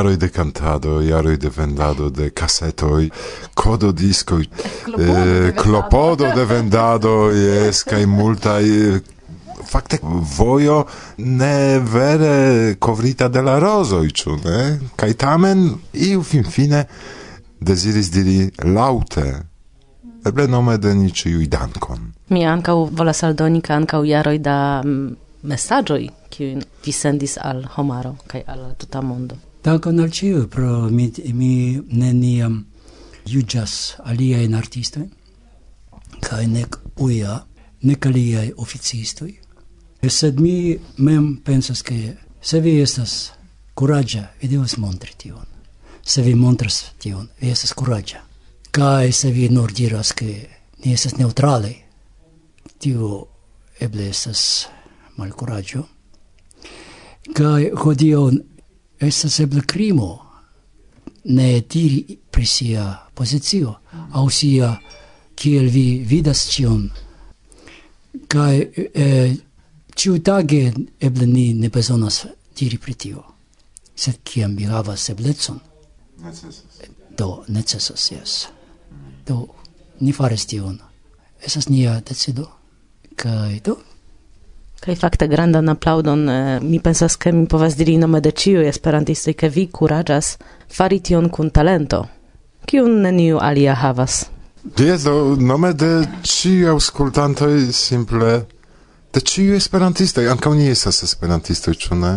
jaroj de cantado, jaroj de vendado de casetoj codo disco eh, clopodo de vendado. yes kai multa fakte vojo ne vere kovrita de la rozo ĉu ne? Kaj tamen iu finfine deziris diri laŭte eble nome de ni ĉiuj dankon. Mi ankaŭ volas aldoni ke ankaŭ jaroj da mm, mesaĝoj kiujn vi sendis al homaro kaj al tuta mondo. Dankon al ĉiuj pro mi mi neniam juĝas aliajn artistojn kaj nek UIA, nek aliaj oficistoj. Sed mi mem pensas, ke se vi estas kuraĝa, vi devas montri tion. Se vi montras tion, vi estas kuraĝa. Kaj se vi nur diras, che ni estas neutrale tio eble estas malkuraĝo. Kaj hodiaŭ estas eble krimo ne diri pri sia pozicio au sia kiel vi vidas ĉion. Kai eh, ĉiutage eble ni ne bezonas diri pri tio sed kiam vi havas eblecon necesas. do necesas jes. Do ni fares tion. Esas nia decido. Kai do? Kaj fakte grandan aplaudon, mi pensas ke mi povas diri nome de ĉiuj esperantistoj, ke vi kuraĝas fari tion kun talento kiun neniu alia havas. Dies do nome de ciu auscultantoj simple de ciu esperantistoj ankaŭ ni estas esperantistoj ĉu ne?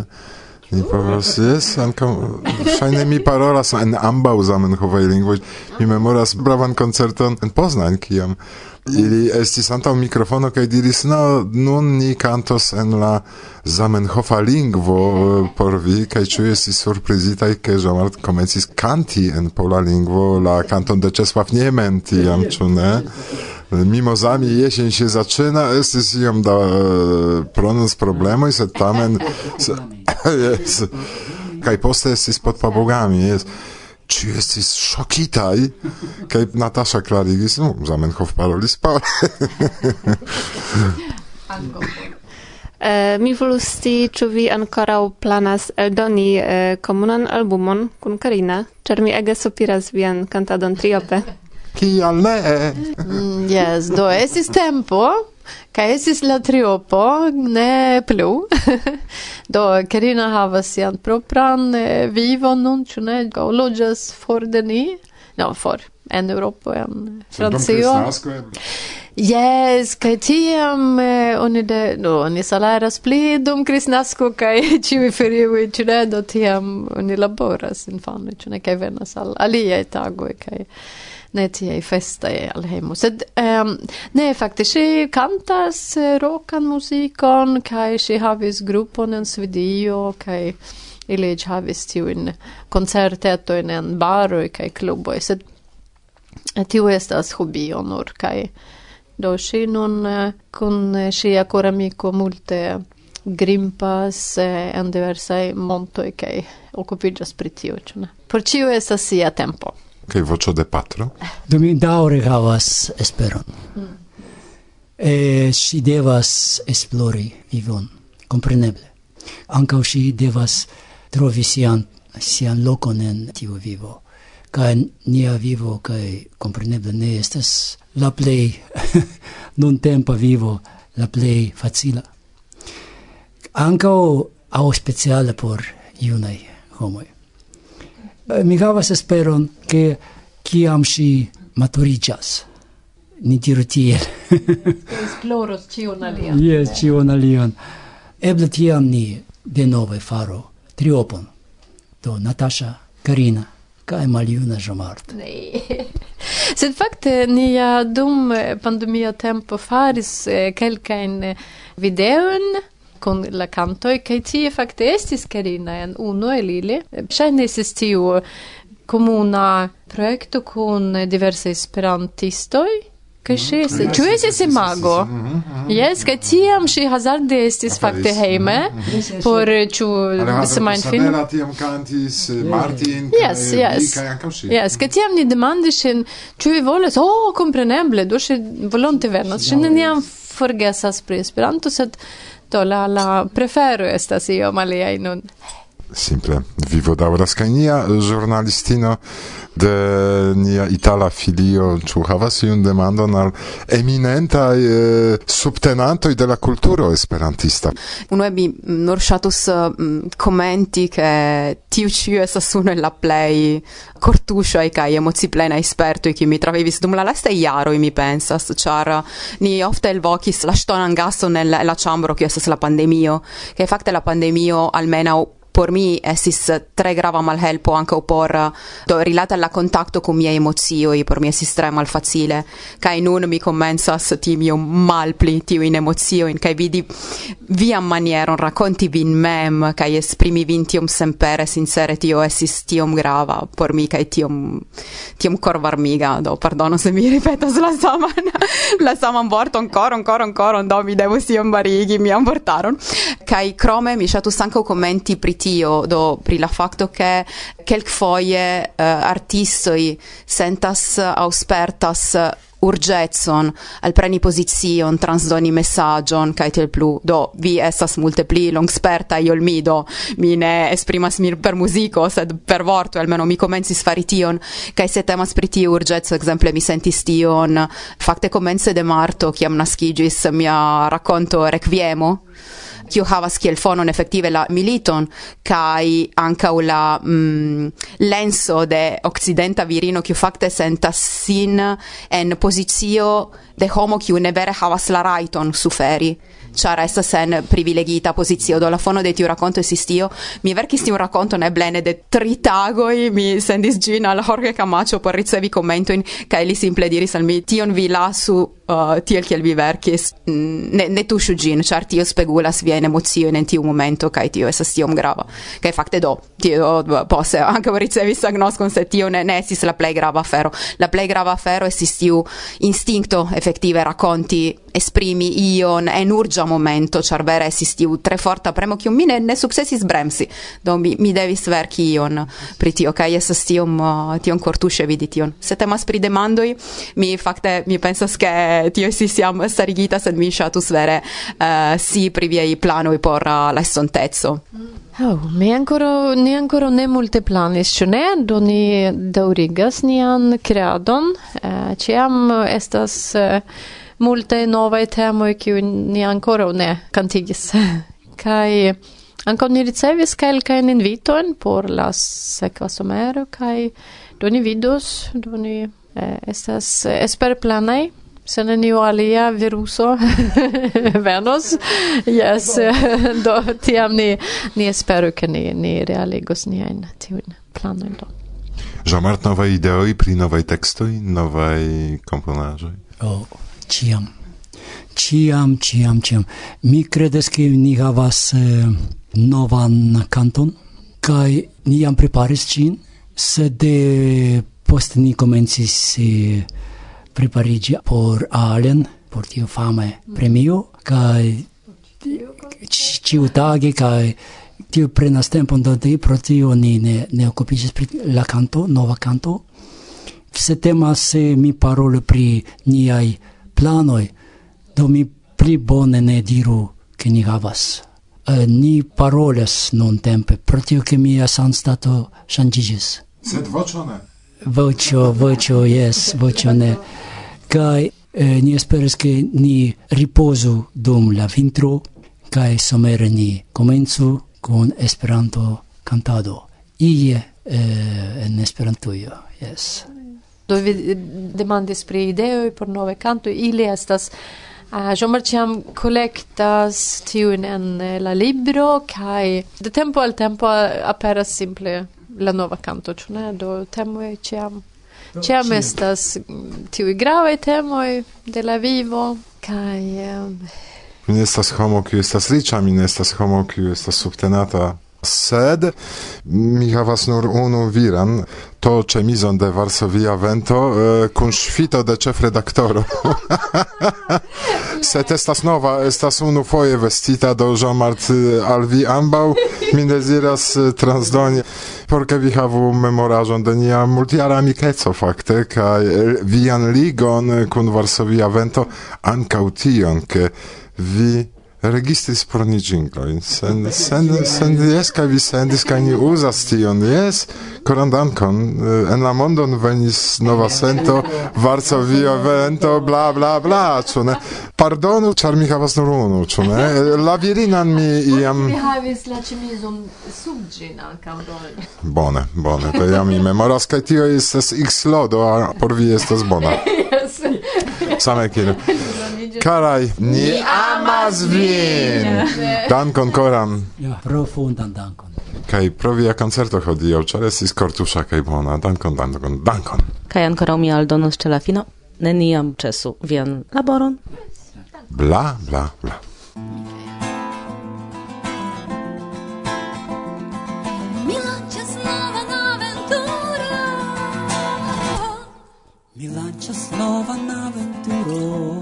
Mi povas, jes, ankaŭ ŝajne mi parolas en ambaŭ zamenhovaj lingvoj. Mi memoras bravan koncerton en Poznań, kiam ili estis antaŭ mikrofono kaj diris, no, nun ni kantos en la zamenhofa lingvo eh, por vi, kaj ĉu estis surprizitaj, ke Jean-Marc komencis kanti en pola lingvo la kanton de Czesław Niemen tiam, ĉu ne? mimo zami jesień się zaczyna, estis iom da pronons i sed tamen jest kaj poste jest pod pabogami, jest Czy jesteś szokitaj? Kaj Natasza klarigis, no, Zamenhof parolis pare. E, mi volus scii, ĉu vi ankoraŭ planas eldoni e, komunan albumon kun Karina, ĉar mi ege sopiras vian kantadon triope kial ne? mm, yes, do esis tempo, ca esis la triopo, ne plu. do Karina havas sian propran eh, vivon nun, ĉu ne? Aŭ loĝas for de ni? No, for en Europa en Francio. Yes, kai tiam eh, oni de, no, oni salaras pli dum Kristnasko kai ĉiuj ferioj ĉu ne do tiam oni laboras infanoj ĉu ne kai venas al aliaj tagoj kaj ne tiei e al hemo. Sed um, ne, fakte, si cantas eh, rokan musikon, kai si havis grupon en Svidio, kai ili havis tiuin concerteto in en baroj kai kluboj, sed eh, tiu estas hobio nur kai do si nun eh, kun ŝia koramiko multe grimpas eh, en diversaj montoi kaj okupiĝas pri tio, ne? Por ĉio estas sia tempo che voce de patro? Do mi daure havas esperon. Mm. E, si devas esplori vivon, compreneble. Anca si devas trovi sian, sian locon en tiu vivo. Ca nia vivo, ca compreneble ne estes la plei non tempo vivo, la plei facila. Ankaŭ au speciale por junaj homoj. Mi havas esperon che kiam si maturigas ni diru tiel. Esploros cion alian. Yes cion alian. Eble tiam ni denove faro triopon. Do Natasha Karina kai maljuna Jomart nee Sed fakte ni ja dum pandemia tempo faris eh, kelkajn videon kun la cantoj kaj tie fakte estis Karina en unu el ili. Ŝajne estis tiu comuna proiecto con diverse esperantistoi? Kaj ŝi estis ĉu estis imago jes kaj tiam ŝi hazarde estis fakte hejme por ĉu semajnfino tiam kantis Martin jes jes jes kaj tiam ni demandis ŝin ĉu vi volas o, oh, kompreneble do ŝi volonte venas ŝi neniam forgesas pri Esperanto sed do la la prefero estas iom aliaj nun simple. Vivo daŭras kaj nia ĵurnalistino de nia itala filio. Ĉu havas iun demandon al eminentaj eh, subtenantoj de la kulturo esperantista? Unue mi mm, nur ŝatus mm, komenti ke tiu ĉi estas unu el la plej kortuŝaj kaj emociplenaj spertoj kiuj mi travivis dum la lastaj jaroj mi pensas ĉar uh, ni ofte elvokis la ŝtonan gaston en la ĉambro kiu estas la pandemio. Kaj fakte la pandemio almenaŭ por mi esis eh, tre grava malhelpo anche por eh, do rilata alla contatto con mie emozioni por mi esis tre malfacile. Kai nun mi commensas ti mio malpli emozio in kai vidi via maniera racconti vin mem kai esprimi vin tiom sempere sincere tio esis tiom grava por mi kai tiom tiom korvarmiga. Do perdono se mi ripeto la saman la saman vorton ancora ancora ancora do mi devo tiom barighi mi han portaron kai crome mi chatu sanco commenti pri tio, do pri la facto che quelcfoie uh, eh, artistoi sentas eh, auspertas eh, urgetson al preni posizion transdoni messagion kai tel plu. Do vi estas multe pli longsperta io mi do mi ne esprimas mir per musico sed per vorto almeno mi comenzi fari tion. Kai se temas pri tiu urgeco exemple mi sentis tion fakte komence de marto kiam naskiĝis mia racconto Requiemo kiu havas kiel fonon efektive la militon kaj ankaŭ la mm, lenso de okcidenta virino kiu fakte sentas sin en pozicio de homo kiu ne vere havas la rajton suferi ĉar estas en privilegita pozicio do la fono de tiu rakonto esistio mi verkis tiu racconto ne blene de tri tagoj mi sendis ĝin al Jorge Camacho por ricevi komentojn kaj li simple diris al mi tion vi lasu uh, tiel kiel vi verkis. Ne, ne tuŝu ĝin ĉar tio spegulas viajn emociojn en tiu momento kaj tio estas tiom grava. Kaj fakte do tio poste ankaŭ ricevis agnoskon se tio ne, ne estis la plej grava afero. La plej grava afero estis tiu instinkto efektive rakonti esprimi ion en urgia momento, char vere esistiu tre forta premo, kium mi ne, ne successis bremsi, do mi, mi devis verki ion pri tio, kai esas tiom, tiom cortusce vidi tion. Se temas pri demandoi, mi fakte, mi pensas che tio si siam starigita, sed mi shatus vere uh, si pri viei planoi por uh, la Mm. Oh, mi ancora, ni ancora ne multe planis, ĉu ne? Do ni daŭrigas nian kredon. Eh, ĉiam estas eh, multe nove temoi kiu ni ancora ne cantigis. kai ankaŭ ni ricevis kelkajn invitojn por la sekva somero kai do ni vidos, do ni eh, estas eh, esperplanaj se neniu alia viruso venos, yes, do tiam ni, ni esperu, ke ni, ni realigos niajn tiujn planojn do. Jean-Marc, novaj ideoj pri novaj tekstoj, novaj komponaĵoj? Oh ciam. Ciam, ciam, ciam. Mi credes che ni havas eh, novan canton, kai ni jam preparis cin, sed eh, post ni comencis eh, preparigi por Allen, por tio fame premio, kai ciu tage, kai tio prenas tempon da di, pro tio ni ne, ne occupigis pri la canto, nova canto, se temas eh, mi parole pri niai planoi do mi pli bone ne diru, ke ni havas. Uh, ni parolas non tempe, pro tio che mia sanstato ŝanĝiĝis. Sed vocio ne. vocio vocio yes vocio ne. kai eh, ni esperas, ke ni ripozu dum la vintro, kai somere ni komencu kun Esperanto kantado. Ie eh, en Esperantujo, jes do vi eh, demandis pri ideoj por nove canto ili estas Uh, Jean Martiam collectas tiun en eh, la libro kai de tempo al tempo aperas simple la nova canto ĉu ne? Do temoj ĉiam oh, Ciam estas mm, tiui grave temoi de la vivo, kai Um... Mi estas homo, kiu estas riĉa, mi estas homo, kiu estas subtenata, sed mi havas nur unu viran, to cemizon de Varsovia Vento, svito de cef redaktoro. Set estas nova, estas unu foje vestita do Jean-Mart al vi ambau, mi desiras transdoni, porke vi havu memorażon de nia multiara amikeco fakte, kaj vian ligon kun Varsovia Vento, ankau tion, ke vi registris por ni ĝinglojn sen sen sen jes kaj vi sendis kaj ni uzas tion. Jes koran dankon. En la mondon venis nova sento Varsovio vento bla bla bla ĉu ne? Pardonu ĉar mi havas nur unu ĉu ne? La virinan mi iam mi havis la ĉemizon sub ĝin ankaŭ bone bone to ja mi memoras kaj tio estas x-lodo por vi estas bona. Same kiel Karaj, ni amas vin! Dankon koran! Ja, profundan dankon. Kaj pro via koncerto hodiaŭ, ĉar estis kortuŝa kaj bona. Dankon, dankon, dankon! Kaj ankoraŭ mi aldonos ĉe la fino neniam ĉesu vian laboron. Bla, bla, bla. Mi Часнова на aventuro.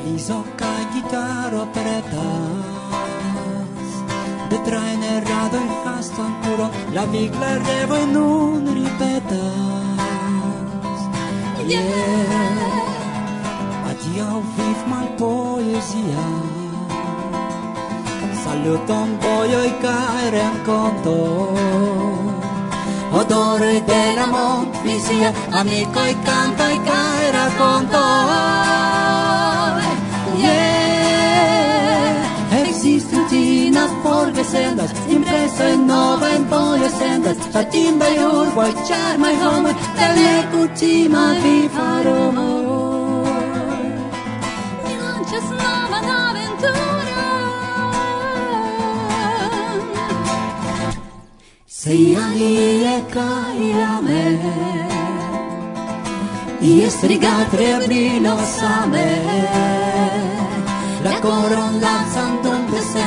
Paradiso kaj gitaro pretas. De traine rado il haston kuro La vigla revoj nun ripetas. Yeah Adiaŭ viv malpoezia. Saluton vojoj kaj renkontoj odore della mont visia, amicoi cantoi cae raccontoi. Malvinas forgesendas, impreso en nova en poliosendas, Satimba y Uruguay, charma y homer, Elie cuchima y faro. Mi lancia es nueva d'aventura. Si alie caiame, i estriga trebino same, la coron lanzan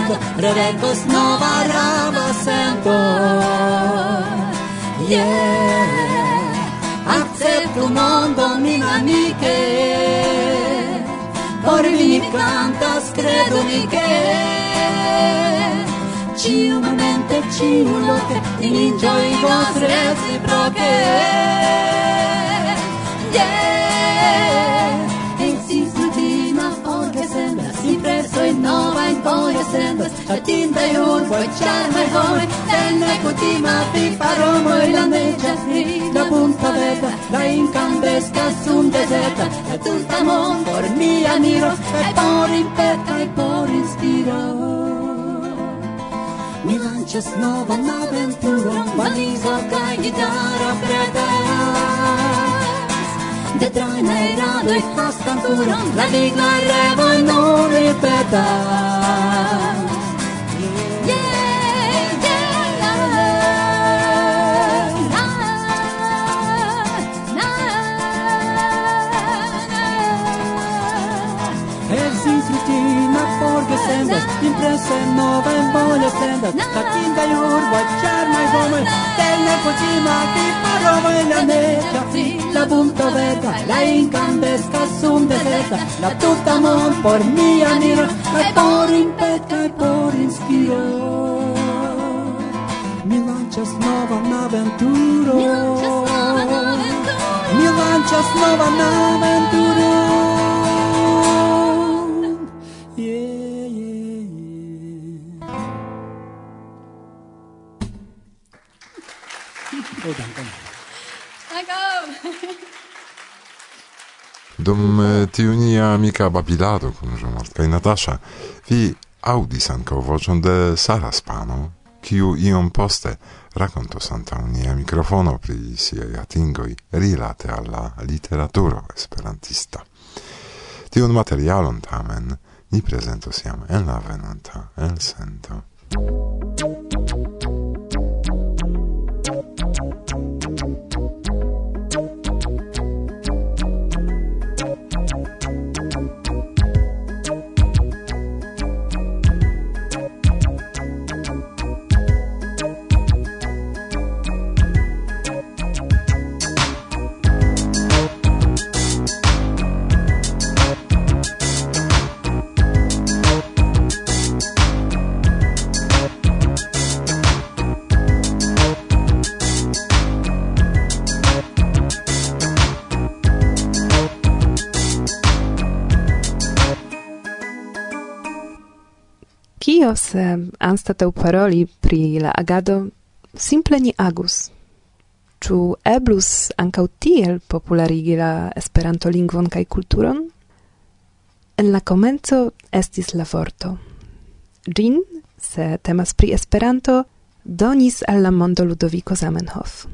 cantando revemos nova rama sento yeah. Accepto mondo min amiche por mi cantas credo mi che ciu momente ciu loque in injoy vos Yeah sendas atinta iur voi charma mai home ten mai cutima pi paromo i la media la punta veta la incandesca sun deserta e tutta mon por mi amiro e por in peta e por instiro Mi lancias nova na aventura, valizo kaj gitara pretas. De trajna i rado i hastan kuron, la vigla revo non ripetas. prendas Impresa e nova en bolje prendas Katinka urbo urba, čarna i gomel Tenne pojima ti parova e la neka La punto verda, la incandesca sum deserta La tutta mon por mia amiro E por impeta e por inspiro Mi lancias nova na aventuro Mi lancias nova na aventuro Do, dankon. Dankon. Dum eh, tiu nia amika babilado kun Jean-Marc kaj Natasha, vi audis ankaŭ voĉon de Sara Spano, kiu iom poste rakontos antaŭ nia mikrofono pri siaj atingoj rilate al la literaturo esperantista. Tiun materialon tamen ni prezentos jam en la venonta elsento. anstatau paroli pri la agado simple ni agus. Ĉu eblus ankaŭ tiel popularigi la Esperanto-lingvon kaj kulturon? En la komenco estis la vorto. Ĝin, se temas pri Esperanto, donis al la mondo Ludovico Zamenhof.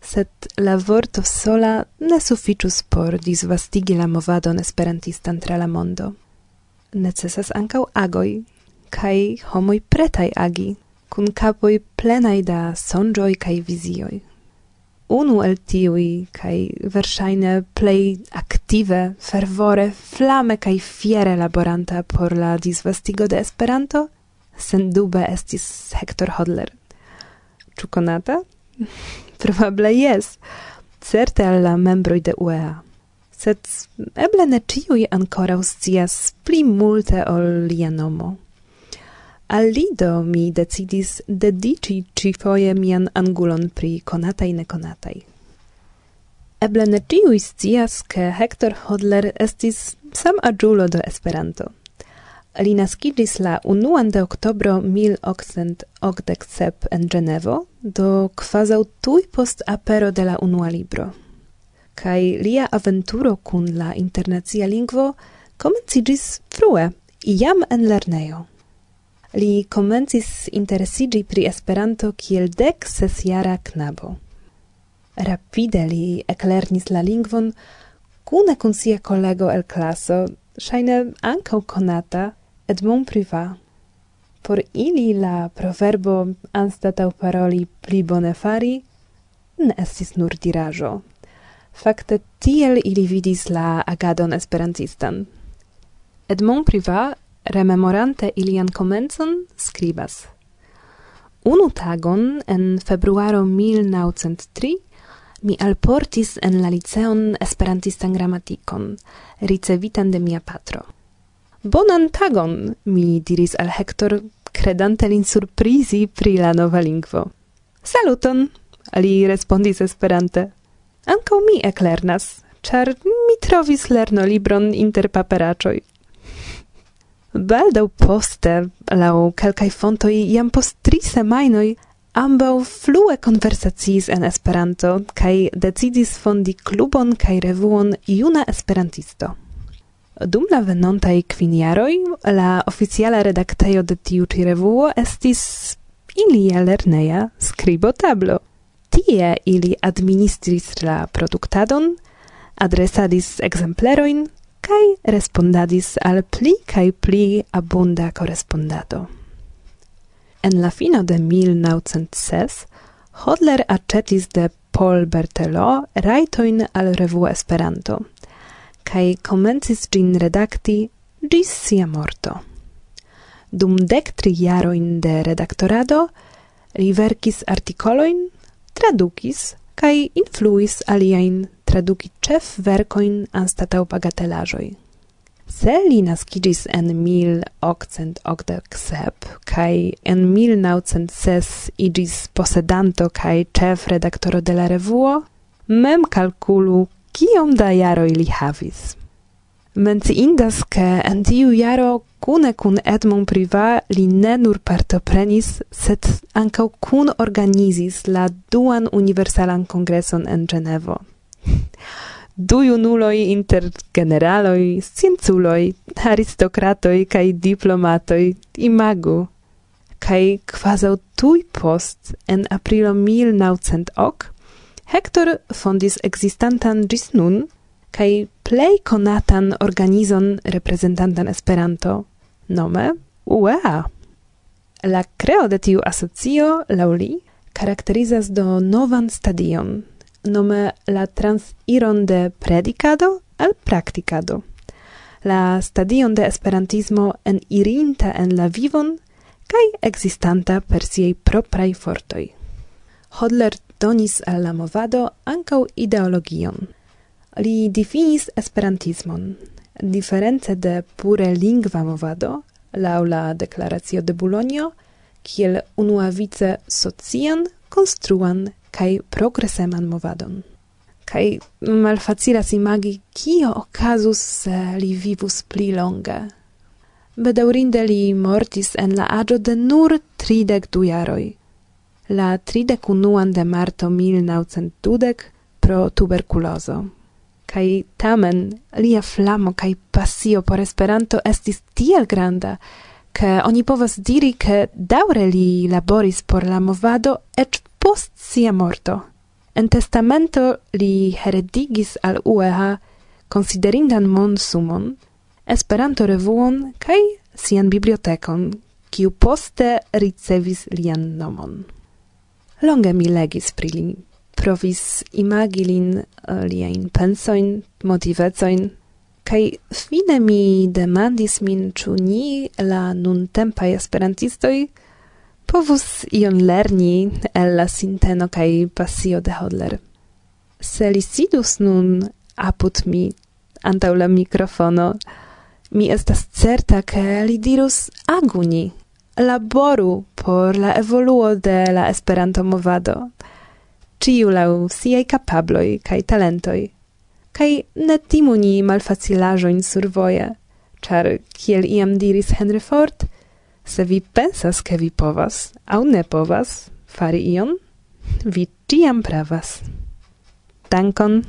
Sed la vorto sola ne suficius por disvastigi la movadon esperantistan tra la mondo. Necesas ankaŭ agoj, kai homoi pretai agi, kun capoi plenai da sonjoi kai visioi. Unu el tiui, kai versaine plei active, fervore, flame kai fiere laboranta por la disvastigo de Esperanto, sen dube estis Hector Hodler. Ĉu konata? Probable jes. Certe al la membroj de UEA. Sed eble ne ciui ankoraŭ scias pli multe ol lia nomo. Al lido mi decidis dedici cifoje mian angulon pri konataj nekonataj. Eble ne ciui scias, ke Hector Hodler estis sam agiulo do Esperanto. Li naskiĝis la unuan de oktobro 1887 en Genevo do kvazaŭ tui post apero de la unua libro. Kaj lia aventuro kun la internacia lingvo komencigis frue, iam en lernejo. Li komencis interesigi pri Esperanto kiel dek sesjara knabo. Rapide li eklernis la lingvon kune kun sia kolego el klaso, ŝajne ankaŭ konata Edmond Privat. Por ili la proverbo anstataŭ paroli pli bone fari ne estis nur diraĵo. Fakte tiel ili vidis la agadon esperantistan. Edmond Privat rememorante ilian comencon, scribas. Unu tagon en februaro 1903 mi alportis en la liceon esperantistan gramatikon, ricevitan de mia patro. Bonan tagon, mi diris al Hector, credante lin surprizi pri la nova lingvo. Saluton, li respondis esperante. Ankaŭ mi eklernas, ĉar mi trovis lerno libron inter paperaĉoj. Baldaŭ poste, laŭ kelkaj fontoj, jam post tri semajnoj ambaŭ flue konversaciis en Esperanto kaj decidis fondi klubon kaj revuon Juna Esperantisto. Dum la venontaj kvin jaroj la oficiala redaktejo de tiu ĉi revuo estis ilia lerneja skribotablo. Tie ili administris la produktadon, adresadis ekzemplerojn kai respondadis al pli kai pli abunda correspondado. En la fino de 1906 Hodler acetis de Paul Bertelo rajtojn al revuo Esperanto kai komencis gin redakti gis sia morto. Dum dek tri jarojn de redaktorado li verkis artikolojn, tradukis kai influis aliain traduki ĉef verkoin anstatau bagatelajoi. Se li naskidis en 1887 kai en 1906 idis posedanto kaj ĉefredaktoro de la revuo, mem kalkulu kiom da jaro ili havis. Menciindas, ke en tiu jaro kune kun Edmond Priva li ne nur partoprenis, sed ankaŭ kun organizis la duan universalan kongreson en Genevo. du junuloj inter generaloi, scienculoj, aristokratoj kaj diplomatoj imagu. Kaj quasau tui post en aprilo 1900 ok, Hector fondis existantan gis nun kaj plei konatan organizon reprezentantan Esperanto, nome UEA. La creo de tiu asocio, lauli, caracterizas karakterizas do novan stadion nome la transiron de predicado al practicado. La stadion de esperantismo en irinta en la vivon kai existanta per siei proprai fortoi. Hodler donis al la movado ankaŭ ideologion. Li difinis esperantismon. Diference de pure lingva movado, laŭ la deklaracio de Bulonio, kiel unuavice socian, konstruan kai progreseman movadon. Kai malfacilas imagi, kio okazus se li vivus pli longe. Bedaurinde li mortis en la agio de nur tridec du jaroi. La tridec unuan de marto 1920 pro tuberculozo. Kai tamen lia flamo kai passio por Esperanto estis tiel granda, ke oni povas diri, ke daure li laboris por la movado ec post sia morto. En testamento li heredigis al UEA considerindan monsumon, Esperanto revuon kai sian bibliotekon, kiu poste ricevis lian nomon. Longe mi legis pri li, provis imagi lin eh, pensoin, motivecoin, kai fine mi demandis min ĉu ni la nuntempaj esperantistoj povus ion lerni el la sinteno kai pasio de Hodler. Se li sidus nun apud mi antaŭ la mikrofono, mi estas certa, ke li dirus aguni, laboru por la evoluo de la Esperanto-movado, ciu lau siei capabloi kaj talentoi, kaj ne timu ni malfacilaĵojn survoje, char, kiel iam diris Henry Ford – Se vi pensas ke vi povas aŭ ne povas fari ion, vi tiam pravas. Dankon.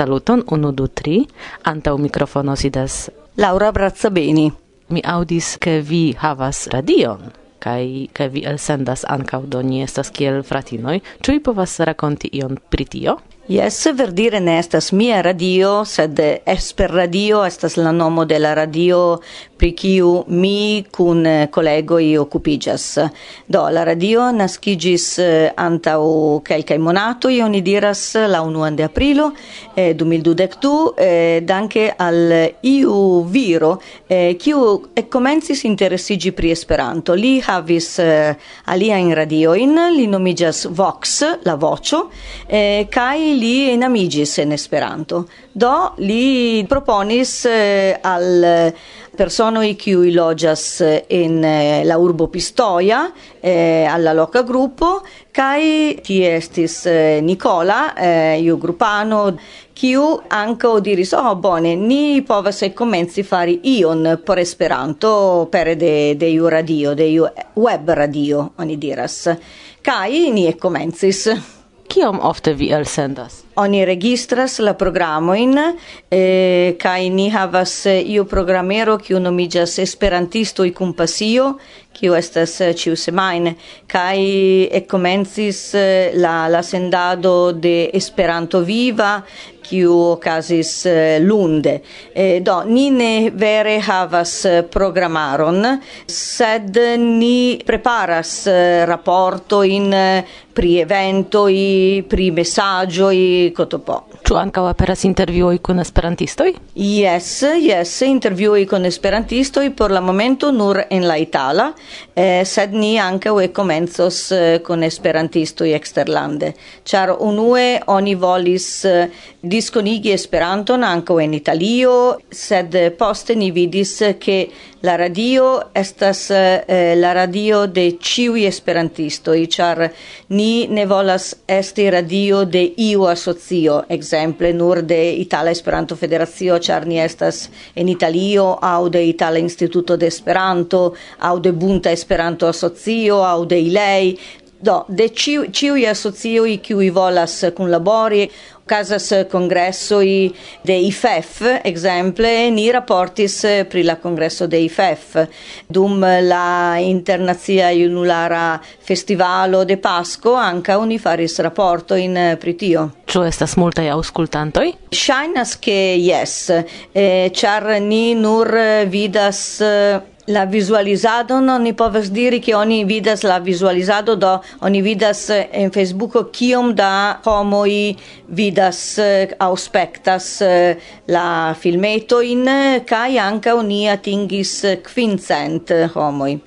Saluton, unu, du, tri. Antau mikrofono sidas Laura Brazzabeni. Mi audis, ke vi havas radion kai ke vi elsendas ankaŭ do ni estas kiel fratinoj. Ĉu vi povas rakonti ion pri tio? Yes, verdire ne estas mia radio, sed Esper Radio estas la nomo de la radio pri kiu mi kun kolegoj okupiĝas. Do, la radio naskiĝis eh, antaŭ kelkaj monatoj, oni diras la 1 de aprilo eh, 2012, eh, danke al iu viro eh, kiu ekkomencis interesiĝi pri Esperanto. Li havis eh, aliajn radioin, li nomiĝas Vox, la voĉo, eh, kaj li enamigis en Esperanto. Do li proponis eh, al personoi kiui loĝas en eh, la urbo Pistoia eh, alla loca gruppo kai ti estis eh, Nicola eh, iu gruppano kiu anco diris oh bone ni povas komenci fari ion por Esperanto per de de iu radio de iu web radio oni diras kai ni komencis Kiom ofte vi elsendas? Oni registras la programoin eh, kaj ni havas eh, iu programero kiu nomiĝas i kun pasio, kiu estas eh, ĉiusemajne kaj eh, ekkomencis la la sendado de Esperanto viva kiu okazis lunde. Eh, do ni ne vere havas programaron, sed ni preparas raporto in pri eventoi, pri messagioi, cotopo. Ĉu ankaŭ aperas intervjuoj kun esperantistoj? Yes, yes, intervjui con esperantistoj por la momento nur en la itala, eh, sed ni ankaŭ komencos eh, con esperantistoj eksterlande. Ĉar unue oni volis eh, disconigi Esperanton ankaŭ en Italio, sed poste ni vidis ke la radio estas eh, la radio de ĉiuj esperantistoj, ĉar ni ni ne volas esti radio de iu asocio, exemple nur de Itala Esperanto Federacio, ĉar ni estas en Italio, aŭ de Itala Instituto de Esperanto, aŭ de Bunta Esperanto Asocio, aŭ de Ilei, Do, de ciu, ciui asocioi qui volas labori, casas congressoi de IFEF, exemple, ni raportis pri la congresso de IFEF, dum la internazia junulara festivalo de Pasco, anca oni faris rapporto in eh, pritio. Ciu estas multai auscultantoi? Shainas che yes, eh, char ni nur vidas eh, la visualizado no ni povas diri ke oni vidas la visualizado do oni vidas eh, en Facebooko kiom da homoj vidas eh, auspektas eh, la filmeto in kaj anka oni atingis kvincent homoj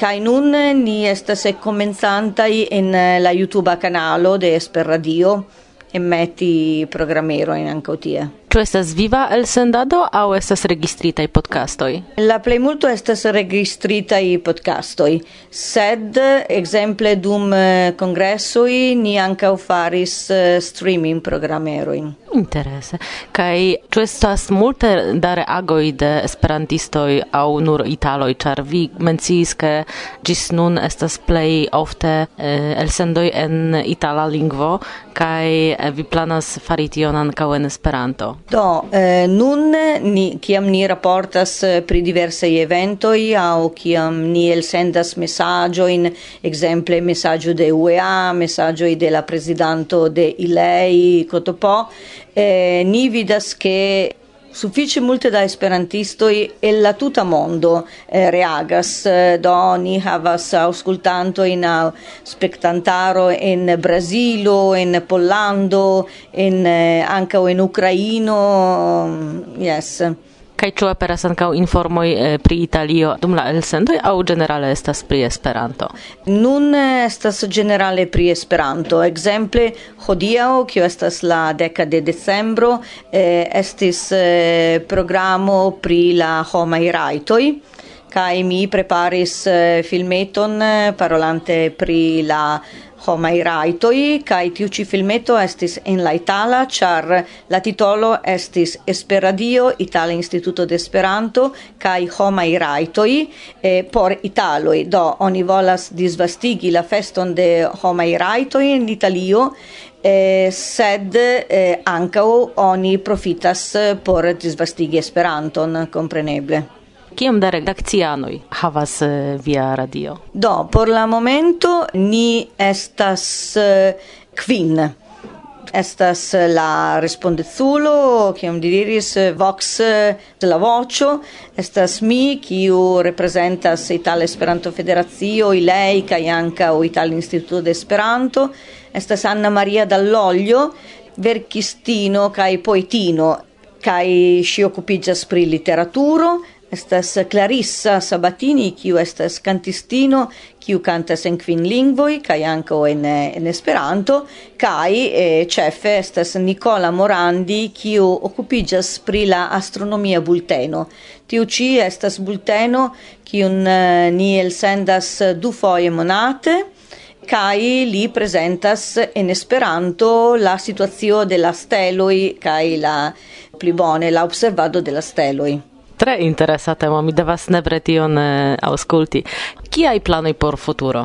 Kai nun ni estas komencantaj en la YouTube kanalo de Esperradio e metti programmero in ancotia. Ĉu estas viva elsendado aŭ estas registritaj podcastoj? La plejmulto estas registritaj podcastoj, sed ekzemple dum eh, kongresoj ni ankaŭ faris eh, streaming programerojn. Interese. Kaj ĉu estas multe da reagoj de esperantistoj aŭ nur italoj, ĉar vi menciis, ke ĝis nun estas plej ofte eh, elsendoj en itala lingvo kaj eh, vi planas fari tion ankaŭ en Esperanto? Do, eh, nun ni, kiam ni raportas eh, pri diversai eventoi au kiam ni elsendas messagioin, exemple messaggio de UEA, messagioi de la presidanto de Ilei, Cotopo, eh, ni vidas che Sufiĉe multe da esperantistoj e la tuta mondo eh, reagas, eh, do ni havas aŭskultantojn aŭ eh, spectantaro in Brazilo, in Pollando, en, eh, ankaŭ en Ukraino, jes. Mm, kaj ĉu aperas ankaŭ informoj eh, pri Italio dum la elsendoj aŭ ĝenerale estas pri Esperanto? Nun eh, estas ĝenerale pri Esperanto. Ekzemple hodiaŭ, kio estas la deka de decembro, eh, estis eh, programo pri la homaj rajtoj kaj mi preparis eh, filmeton eh, parolante pri la homai raitoi, cae tiu ci filmeto estis en la Itala, char la titolo estis Esperadio, Itala Instituto de Esperanto, cae homai raitoi eh, por Italoi. Do, oni volas disvastigi la feston de homai raitoi in Italio, eh, sed eh, ancao oni profitas eh, por disvastigi Esperanton, compreneble. Kiom da redakcianoj havas eh, via radio? Do, por la momento ni estas eh, kvin. Estas eh, la respondezulo, kiam diris, Vox de la vocio, estas mi, kiu representas Itala Esperanto Federacio, ilei, kaj ankaŭ Itala Instituto de Esperanto, estas Anna Maria Dall'Oglio, verkistino kaj poetino, kaj ŝi okupiĝas pri literaturo, Estas Clarissa Sabatini, kiu estas cantistino, kiu cantas en kvin lingvoj kaj ankaŭ en, en Esperanto, kaj eh, ĉefe estas Nicola Morandi, kiu okupiĝas pri la astronomia bulteno. Tiu ĉi estas bulteno kiun eh, ni elsendas dufoje monate, kai li presentas en Esperanto la situacio de la steloj kaj la pli bone la observado de la steloj. Tre interesa temo, mi devas nepre tion eh, auskulti. Kiaj planoj por futuro?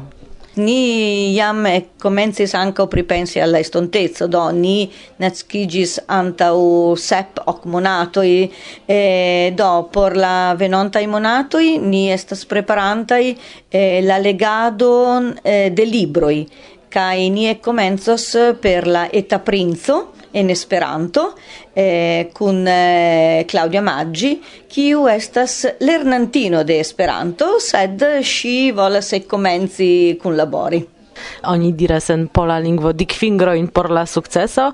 Ni jam eh, komencis ankaŭ pripensi al la estonteco, do ni naskiĝis antaŭ sep ok monatoj, e, eh, do por la venontaj monatoj ni estas preparantaj e, la legadon eh, de libroj kaj ni komencos per la eta princo en Esperanto eh, kun eh, Claudia Maggi, kiu estas lernantino de Esperanto, sed ŝi volas ekkomenci kunlabori. Oni diras en pola lingvo dik fingrojn por la sukceso.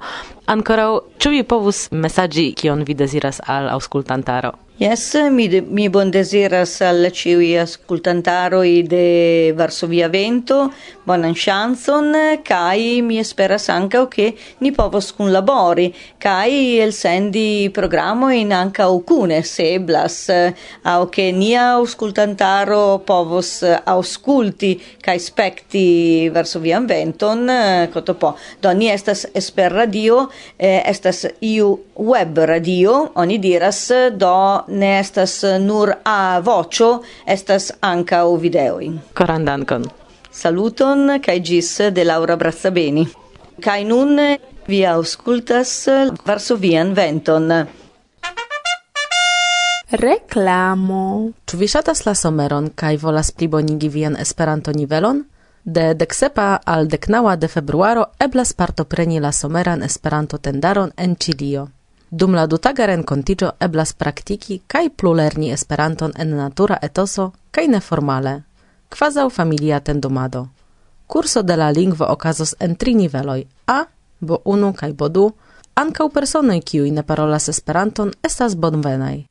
Ankoraŭ ĉu vi povus mesaĝi kion vi deziras al aŭskultantaro? Yes, mi, de, mi bon desiras al ciui ascultantaroi de Varsovia Vento, bonan chanson, kai mi esperas o che ni povos cun labori, kai el sendi programo in ancao cune se blas, au che nia ascoltantaro povos ausculti kai specti Varsovia Venton, cotopo. Do ni estas esper radio, eh, estas iu web radio, oni diras, do ne estas nur a vocio, estas anca o videoi. Coran dankon. Saluton, cae gis de Laura Brazzabeni. Cae nun vi auscultas Varsovian Venton. Reklamo. Ĉu vi ŝatas la someron kaj volas plibonigi vian Esperanto-nivelon? De deksepa al deknaŭa de februaro eblas partopreni la someran Esperanto-tendaron en Ĉilio. Dum la dutaga renkontiĝo eblas praktiki kaj plulerni Esperanton en natura etoso kaj neformale, kvazaŭ familia tendumado. Kurso de la lingvo okazos en tri niveloj A, B1 kaj B2, ankaŭ personoj kiuj ne parolas Esperanton estas bonvenaj.